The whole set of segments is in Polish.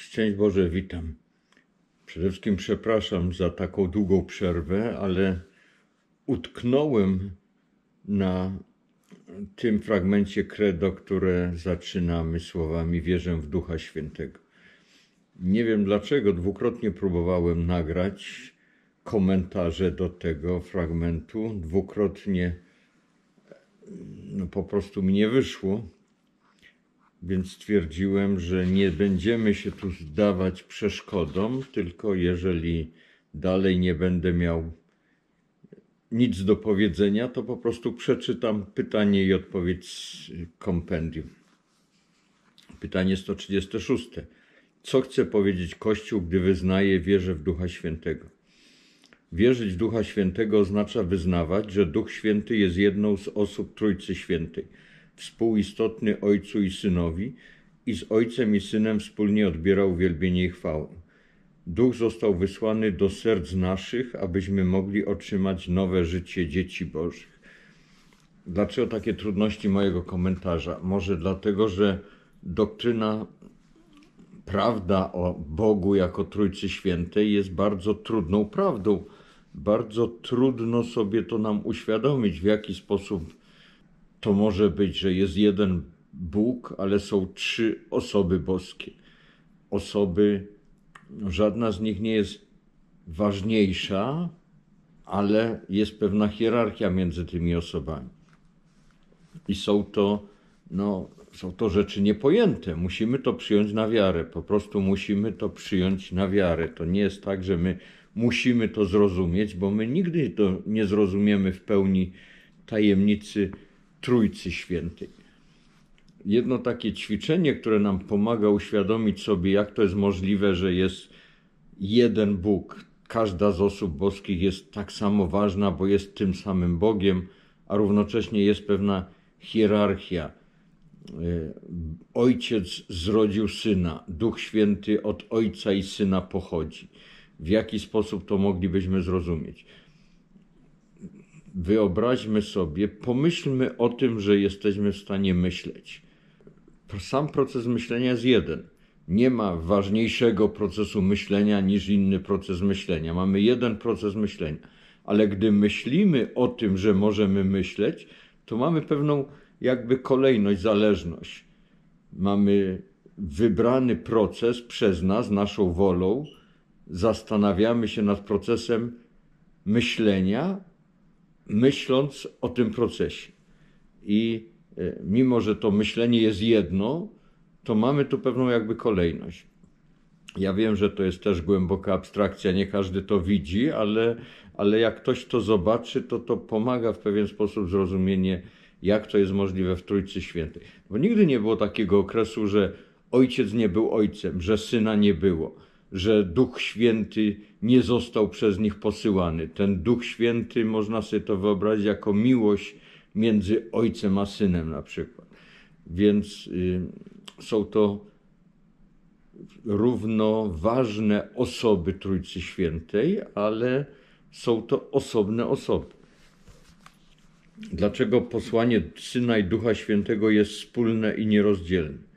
Szczęść Boże, witam. Przede wszystkim przepraszam za taką długą przerwę, ale utknąłem na tym fragmencie credo, które zaczynamy słowami wierzę w Ducha Świętego. Nie wiem dlaczego, dwukrotnie próbowałem nagrać komentarze do tego fragmentu, dwukrotnie no, po prostu mi nie wyszło więc stwierdziłem, że nie będziemy się tu zdawać przeszkodą, tylko jeżeli dalej nie będę miał nic do powiedzenia, to po prostu przeczytam pytanie i odpowiedź z kompendium. Pytanie 136. Co chce powiedzieć Kościół, gdy wyznaje wierę w Ducha Świętego? Wierzyć w Ducha Świętego oznacza wyznawać, że Duch Święty jest jedną z osób Trójcy Świętej współistotny Ojcu i Synowi i z Ojcem i Synem wspólnie odbierał wielbienie i chwałę. Duch został wysłany do serc naszych, abyśmy mogli otrzymać nowe życie dzieci Bożych. Dlaczego takie trudności mojego komentarza? Może dlatego, że doktryna, prawda o Bogu jako Trójcy Świętej jest bardzo trudną prawdą. Bardzo trudno sobie to nam uświadomić, w jaki sposób to może być, że jest jeden Bóg, ale są trzy osoby boskie. Osoby, żadna z nich nie jest ważniejsza, ale jest pewna hierarchia między tymi osobami. I są to, no, są to rzeczy niepojęte. Musimy to przyjąć na wiarę. Po prostu musimy to przyjąć na wiarę. To nie jest tak, że my musimy to zrozumieć, bo my nigdy to nie zrozumiemy w pełni tajemnicy Trójcy Świętej. Jedno takie ćwiczenie, które nam pomaga uświadomić sobie, jak to jest możliwe, że jest jeden Bóg. Każda z osób boskich jest tak samo ważna, bo jest tym samym Bogiem, a równocześnie jest pewna hierarchia. E, ojciec zrodził syna, Duch Święty od ojca i syna pochodzi. W jaki sposób to moglibyśmy zrozumieć? Wyobraźmy sobie, pomyślmy o tym, że jesteśmy w stanie myśleć. Sam proces myślenia jest jeden. Nie ma ważniejszego procesu myślenia niż inny proces myślenia. Mamy jeden proces myślenia. Ale gdy myślimy o tym, że możemy myśleć, to mamy pewną jakby kolejność, zależność. Mamy wybrany proces przez nas, naszą wolą, zastanawiamy się nad procesem myślenia, myśląc o tym procesie. I e, mimo, że to myślenie jest jedno, to mamy tu pewną jakby kolejność. Ja wiem, że to jest też głęboka abstrakcja, nie każdy to widzi, ale, ale jak ktoś to zobaczy, to to pomaga w pewien sposób zrozumienie, jak to jest możliwe w Trójcy Świętej. Bo nigdy nie było takiego okresu, że ojciec nie był ojcem, że syna nie było że Duch Święty nie został przez nich posyłany. Ten Duch Święty można sobie to wyobrazić jako miłość między ojcem a synem na przykład. Więc y, są to równoważne osoby Trójcy Świętej, ale są to osobne osoby. Dlaczego posłanie Syna i Ducha Świętego jest wspólne i nierozdzielne?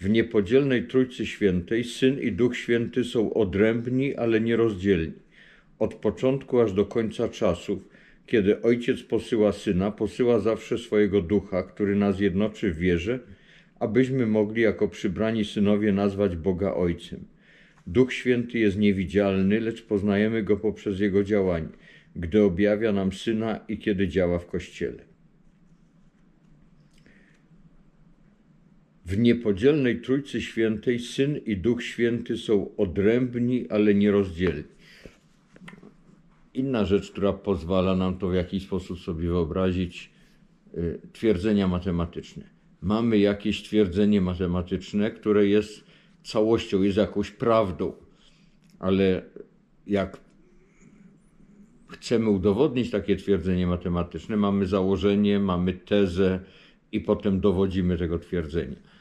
W niepodzielnej Trójcy Świętej Syn i Duch Święty są odrębni, ale nierozdzielni. Od początku aż do końca czasów, kiedy Ojciec posyła Syna, posyła zawsze swojego Ducha, który nas jednoczy w wierze, abyśmy mogli jako przybrani synowie nazwać Boga Ojcem. Duch Święty jest niewidzialny, lecz poznajemy Go poprzez Jego działanie, gdy objawia nam Syna i kiedy działa w Kościele. W niepodzielnej Trójcy Świętej Syn i Duch Święty są odrębni, ale nierozdzielni. Inna rzecz, która pozwala nam to w jakiś sposób sobie wyobrazić, y, twierdzenia matematyczne. Mamy jakieś twierdzenie matematyczne, które jest całością, jest jakąś prawdą, ale jak chcemy udowodnić takie twierdzenie matematyczne, mamy założenie, mamy tezę i potem dowodzimy tego twierdzenia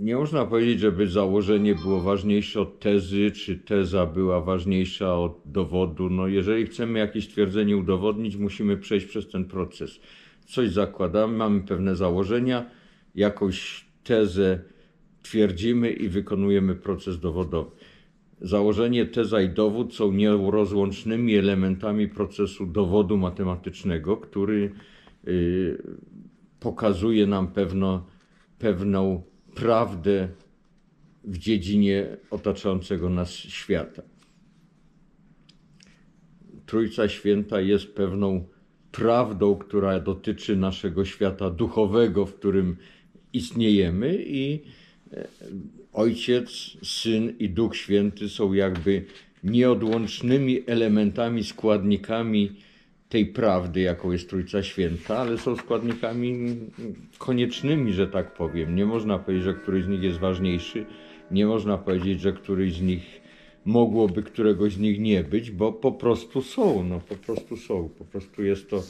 nie można powiedzieć, żeby założenie było ważniejsze od tezy, czy teza była ważniejsza od dowodu. No, jeżeli chcemy jakieś twierdzenie udowodnić, musimy przejść przez ten proces. Coś zakładamy, mamy pewne założenia, jakąś tezę twierdzimy i wykonujemy proces dowodowy. Założenie teza i dowód są nierozłącznymi elementami procesu dowodu matematycznego, który y, pokazuje nam pewno, pewną prawdę w dziedzinie otaczającego nas świata. Trójca Święta jest pewną prawdą, która dotyczy naszego świata duchowego, w którym istniejemy i e, Ojciec, Syn i Duch Święty są jakby nieodłącznymi elementami, składnikami tej prawdy, jaką jest Trójca Święta, ale są składnikami koniecznymi, że tak powiem. Nie można powiedzieć, że któryś z nich jest ważniejszy, nie można powiedzieć, że któryś z nich mogłoby któregoś z nich nie być, bo po prostu są, no po prostu są. Po prostu jest to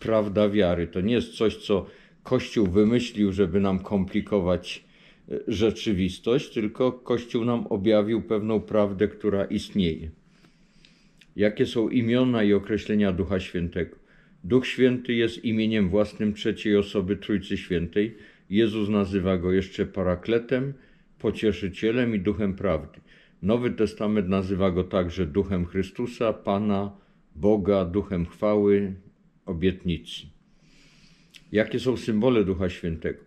prawda wiary. To nie jest coś, co Kościół wymyślił, żeby nam komplikować e, rzeczywistość, tylko Kościół nam objawił pewną prawdę, która istnieje. Jakie są imiona i określenia Ducha Świętego? Duch Święty jest imieniem własnym trzeciej osoby Trójcy Świętej. Jezus nazywa go jeszcze parakletem, pocieszycielem i duchem prawdy. Nowy Testament nazywa go także duchem Chrystusa, Pana, Boga, duchem chwały, obietnicy. Jakie są symbole Ducha Świętego?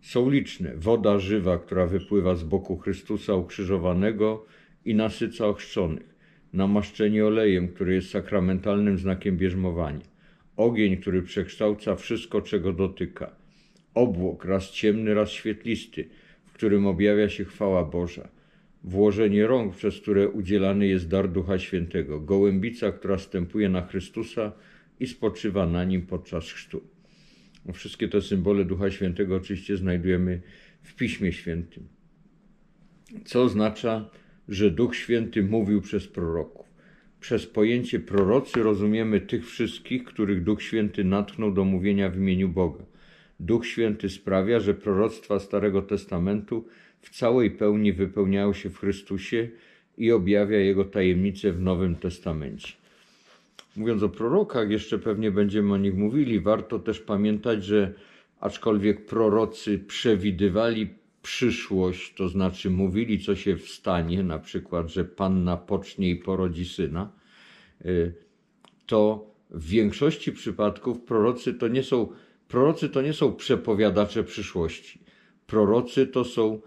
Są liczne. Woda żywa, która wypływa z boku Chrystusa ukrzyżowanego i nasyca ochrzczonych. Namaszczenie olejem, który jest sakramentalnym znakiem bierzmowania. Ogień, który przekształca wszystko, czego dotyka. Obłok, raz ciemny, raz świetlisty, w którym objawia się chwała Boża włożenie rąk, przez które udzielany jest dar Ducha Świętego, gołębica, która stępuje na Chrystusa i spoczywa na nim podczas chrztu. Wszystkie te symbole Ducha Świętego oczywiście znajdujemy w Piśmie Świętym. Co oznacza, że Duch Święty mówił przez proroków. Przez pojęcie prorocy rozumiemy tych wszystkich, których Duch Święty natchnął do mówienia w imieniu Boga. Duch Święty sprawia, że proroctwa Starego Testamentu w całej pełni wypełniają się w Chrystusie i objawia Jego tajemnice w Nowym Testamencie. Mówiąc o prorokach, jeszcze pewnie będziemy o nich mówili, warto też pamiętać, że aczkolwiek prorocy przewidywali przyszłość, to znaczy mówili, co się stanie, na przykład, że panna pocznie i porodzi syna, y, to w większości przypadków prorocy to nie są, prorocy to nie są przepowiadacze przyszłości. Prorocy to są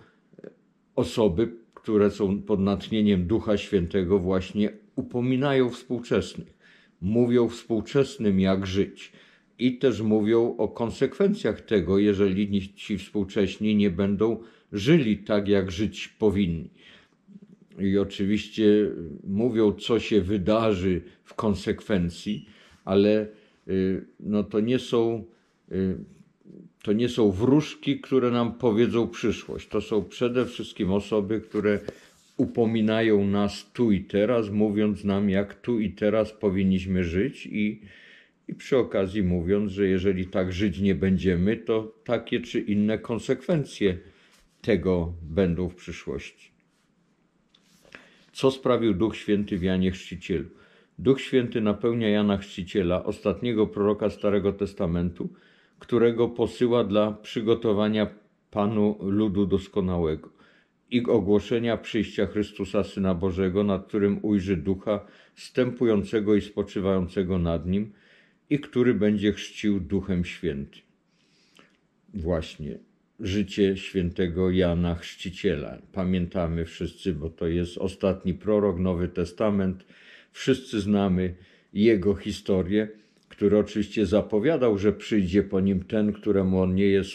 osoby, które są pod natchnieniem Ducha Świętego, właśnie upominają współczesnych. Mówią współczesnym, jak żyć. I też mówią o konsekwencjach tego, jeżeli ci współcześni nie będą żyli tak, jak żyć powinni. I oczywiście mówią, co się wydarzy w konsekwencji, ale y, no to nie są y, to nie są wróżki, które nam powiedzą przyszłość. To są przede wszystkim osoby, które upominają nas tu i teraz, mówiąc nam, jak tu i teraz powinniśmy żyć i, i przy okazji mówiąc, że jeżeli tak żyć nie będziemy, to takie czy inne konsekwencje tego będą w przyszłości. Co sprawił Duch Święty w Janie Chrzcicielu? Duch Święty napełnia Jana Chrzciciela, ostatniego proroka Starego Testamentu, którego posyła dla przygotowania Panu ludu doskonałego i ogłoszenia przyjścia Chrystusa Syna Bożego, nad którym ujrzy ducha stępującego i spoczywającego nad nim i który będzie chrzcił Duchem Świętym. Właśnie życie świętego Jana Chrzciciela. Pamiętamy wszyscy, bo to jest ostatni prorok, Nowy Testament. Wszyscy znamy jego historię który oczywiście zapowiadał, że przyjdzie po nim ten, któremu on nie jest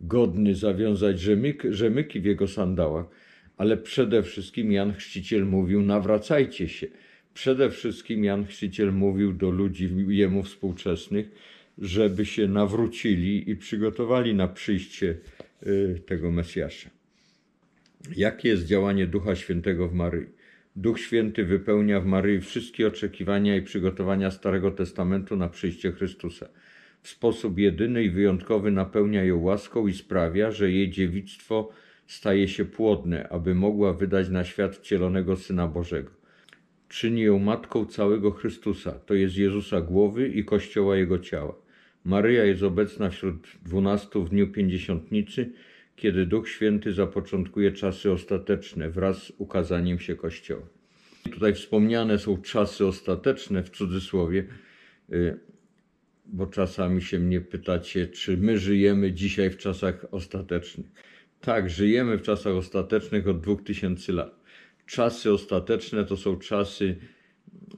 godny zawiązać rzemyk, rzemyki w jego sandałach, ale przede wszystkim Jan Chrzciciel mówił: nawracajcie się. Przede wszystkim Jan Chrzciciel mówił do ludzi jemu współczesnych, żeby się nawrócili i przygotowali na przyjście y, tego Mesjasza. Jakie jest działanie Ducha Świętego w Maryi? Duch Święty wypełnia w Maryi wszystkie oczekiwania i przygotowania Starego Testamentu na przyjście Chrystusa. W sposób jedyny i wyjątkowy napełnia ją łaską i sprawia, że jej dziewictwo staje się płodne, aby mogła wydać na świat wcielonego Syna Bożego. Czyni ją matką całego Chrystusa, to jest Jezusa głowy i Kościoła Jego ciała. Maryja jest obecna wśród dwunastu w dniu pięćdziesiątnicy, kiedy Duch Święty zapoczątkuje czasy ostateczne wraz z ukazaniem się Kościoła. Tutaj wspomniane są czasy ostateczne w cudzysłowie, y, bo czasami się mnie pytacie, czy my żyjemy dzisiaj w czasach ostatecznych. Tak, żyjemy w czasach ostatecznych od 2000 lat. Czasy ostateczne to są czasy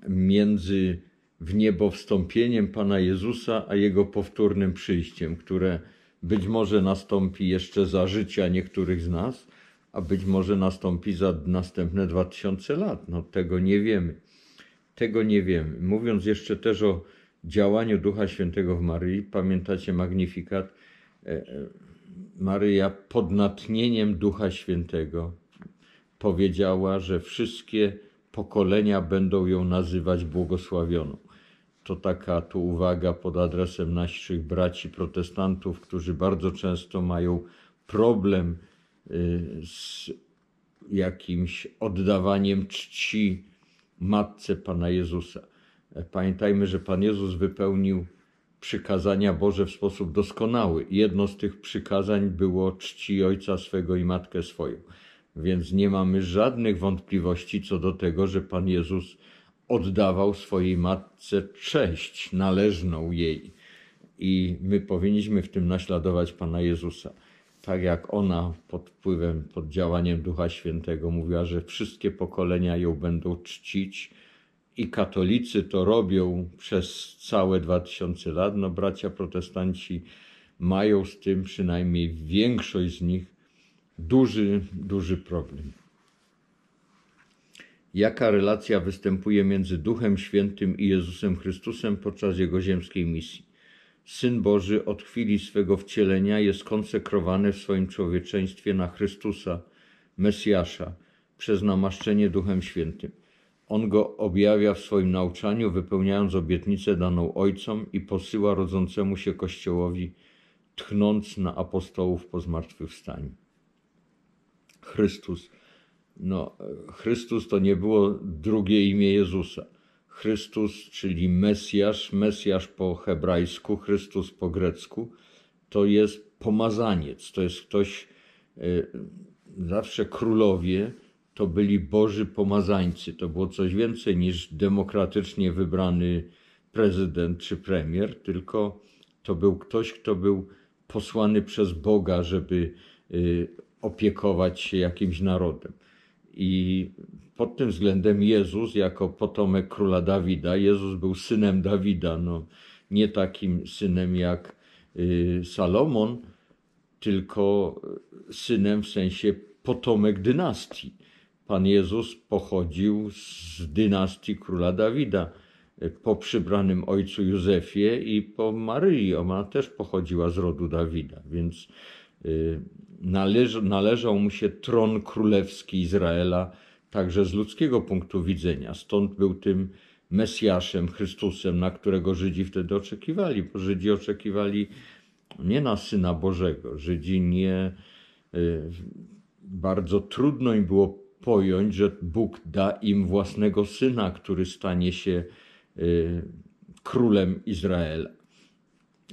między w niebo wstąpieniem Pana Jezusa, a Jego powtórnym przyjściem, które być może nastąpi jeszcze za życia niektórych z nas, a być może nastąpi za następne 2000 lat. No tego nie wiemy. Tego nie wiemy. Mówiąc jeszcze też o działaniu Ducha Świętego w Maryi, pamiętacie Magnifikat? E, e, Maryja pod natchnieniem Ducha Świętego powiedziała, że wszystkie pokolenia będą ją nazywać błogosławioną. To taka tu uwaga pod adresem naszych braci protestantów, którzy bardzo często mają problem y, z jakimś oddawaniem czci Matce Pana Jezusa. Pamiętajmy, że Pan Jezus wypełnił przykazania Boże w sposób doskonały. Jedno z tych przykazań było czci Ojca swego i Matkę swoją. Więc nie mamy żadnych wątpliwości co do tego, że Pan Jezus oddawał swojej matce cześć należną jej. I my powinniśmy w tym naśladować Pana Jezusa. Tak jak ona pod wpływem, pod działaniem Ducha Świętego mówiła, że wszystkie pokolenia ją będą czcić i katolicy to robią przez całe dwa tysiące lat. No bracia protestanci mają z tym, przynajmniej większość z nich, duży, duży problem. Jaka relacja występuje między Duchem Świętym i Jezusem Chrystusem podczas jego ziemskiej misji? Syn Boży od chwili swego wcielenia jest konsekrowany w swoim człowieczeństwie na Chrystusa, Mesjasza, przez namaszczenie Duchem Świętym. On go objawia w swoim nauczaniu, wypełniając obietnicę daną Ojcom i posyła rodzącemu się Kościołowi, tchnąc na apostołów po zmartwychwstaniu. Chrystus. No, Chrystus to nie było drugie imię Jezusa. Chrystus, czyli Mesjasz, Mesjasz po hebrajsku, Chrystus po grecku, to jest pomazaniec, to jest ktoś, e, zawsze królowie to byli boży pomazańcy, to było coś więcej niż demokratycznie wybrany prezydent czy premier, tylko to był ktoś, kto był posłany przez Boga, żeby e, opiekować się jakimś narodem. I pod tym względem Jezus, jako potomek króla Dawida, Jezus był synem Dawida, no, nie takim synem jak y, Salomon, tylko synem w sensie potomek dynastii. Pan Jezus pochodził z dynastii króla Dawida po przybranym ojcu Józefie i po Maryi. Ona też pochodziła z rodu Dawida, więc y, należ, należał mu się tron królewski Izraela, także z ludzkiego punktu widzenia. Stąd był tym Mesjaszem, Chrystusem, na którego Żydzi wtedy oczekiwali, bo Żydzi oczekiwali nie na Syna Bożego. Żydzi nie. Y, bardzo trudno im było pojąć, że Bóg da im własnego syna, który stanie się y, królem Izraela.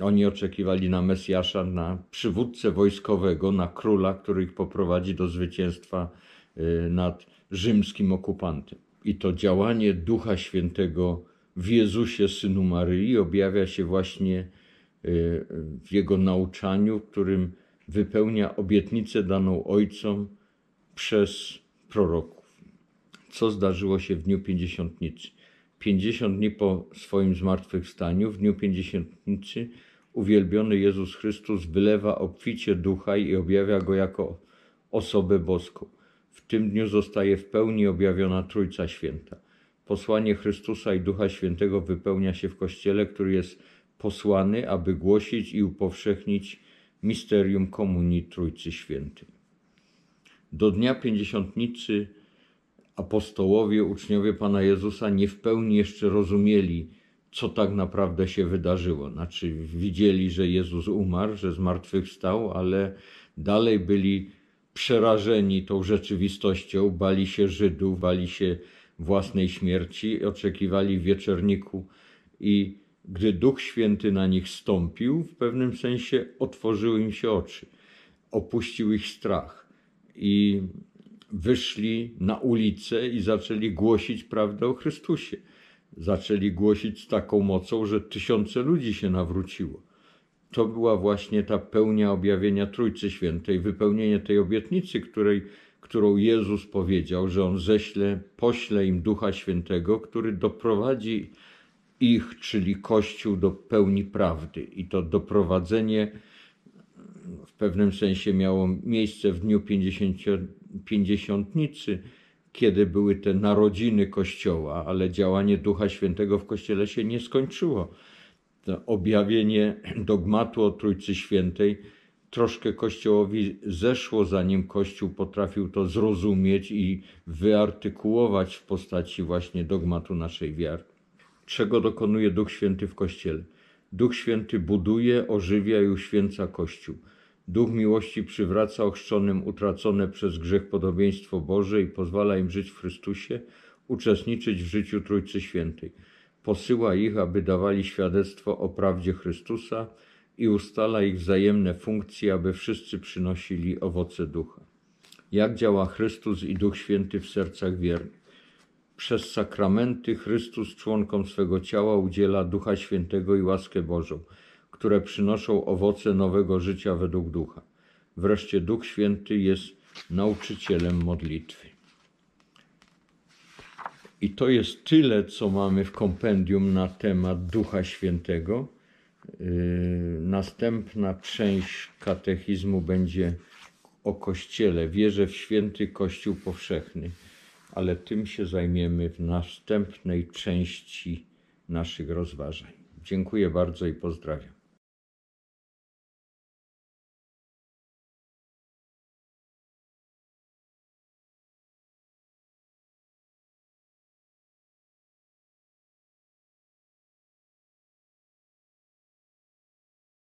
Oni oczekiwali na Mesjasza, na przywódcę wojskowego, na króla, który ich poprowadzi do zwycięstwa y, nad rzymskim okupantem. I to działanie Ducha Świętego w Jezusie, synu Maryi, objawia się właśnie y, w jego nauczaniu, w którym wypełnia obietnicę daną ojcom przez proroków. Co zdarzyło się w dniu pięćdziesiątnicy? Pięćdziesiąt dni po swoim zmartwychwstaniu, w dniu pięćdziesiątnicy, uwielbiony Jezus Chrystus wylewa obficie ducha i objawia go jako osobę boską. W tym dniu zostaje w pełni objawiona Trójca Święta. Posłanie Chrystusa i Ducha Świętego wypełnia się w Kościele, który jest posłany, aby głosić i upowszechnić misterium komunii Trójcy Świętej. Do dnia pięćdziesiątnicy apostołowie, uczniowie Pana Jezusa nie w pełni jeszcze rozumieli, co tak naprawdę się wydarzyło. Znaczy, widzieli, że Jezus umarł, że zmartwychwstał, ale dalej byli przerażeni tą rzeczywistością, bali się Żydów, bali się własnej śmierci, oczekiwali wieczorniku i gdy Duch Święty na nich stąpił, w pewnym sensie otworzyły im się oczy. opuścił ich strach i wyszli na ulicę i zaczęli głosić prawdę o Chrystusie. Zaczęli głosić z taką mocą, że tysiące ludzi się nawróciło. To była właśnie ta pełnia objawienia Trójcy Świętej, wypełnienie tej obietnicy, której, którą Jezus powiedział, że On ześle, pośle im Ducha Świętego, który doprowadzi ich, czyli Kościół, do pełni prawdy. I to doprowadzenie w pewnym sensie miało miejsce w dniu 50, pięćdziesiątnicy, kiedy były te narodziny Kościoła, ale działanie Ducha Świętego w Kościele się nie skończyło. To objawienie dogmatu o Trójcy Świętej troszkę Kościołowi zeszło, zanim Kościół potrafił to zrozumieć i wyartykułować w postaci właśnie dogmatu naszej wiary. Czego dokonuje Duch Święty w Kościele? Duch Święty buduje, ożywia i uświęca Kościół. Duch miłości przywraca ochrzczonym utracone przez grzech podobieństwo Boże i pozwala im żyć w Chrystusie, uczestniczyć w życiu Trójcy Świętej. Posyła ich, aby dawali świadectwo o prawdzie Chrystusa i ustala ich wzajemne funkcje, aby wszyscy przynosili owoce ducha. Jak działa Chrystus i Duch Święty w sercach wiernych? Przez sakramenty Chrystus członkom swego ciała udziela Ducha Świętego i łaskę Bożą – które przynoszą owoce nowego życia według ducha. Wreszcie Duch Święty jest nauczycielem modlitwy. I to jest tyle, co mamy w kompendium na temat Ducha Świętego. Yy, następna część katechizmu będzie o Kościele. Wierzę w święty Kościół powszechny, ale tym się zajmiemy w następnej części naszych rozważań. Dziękuję bardzo i pozdrawiam.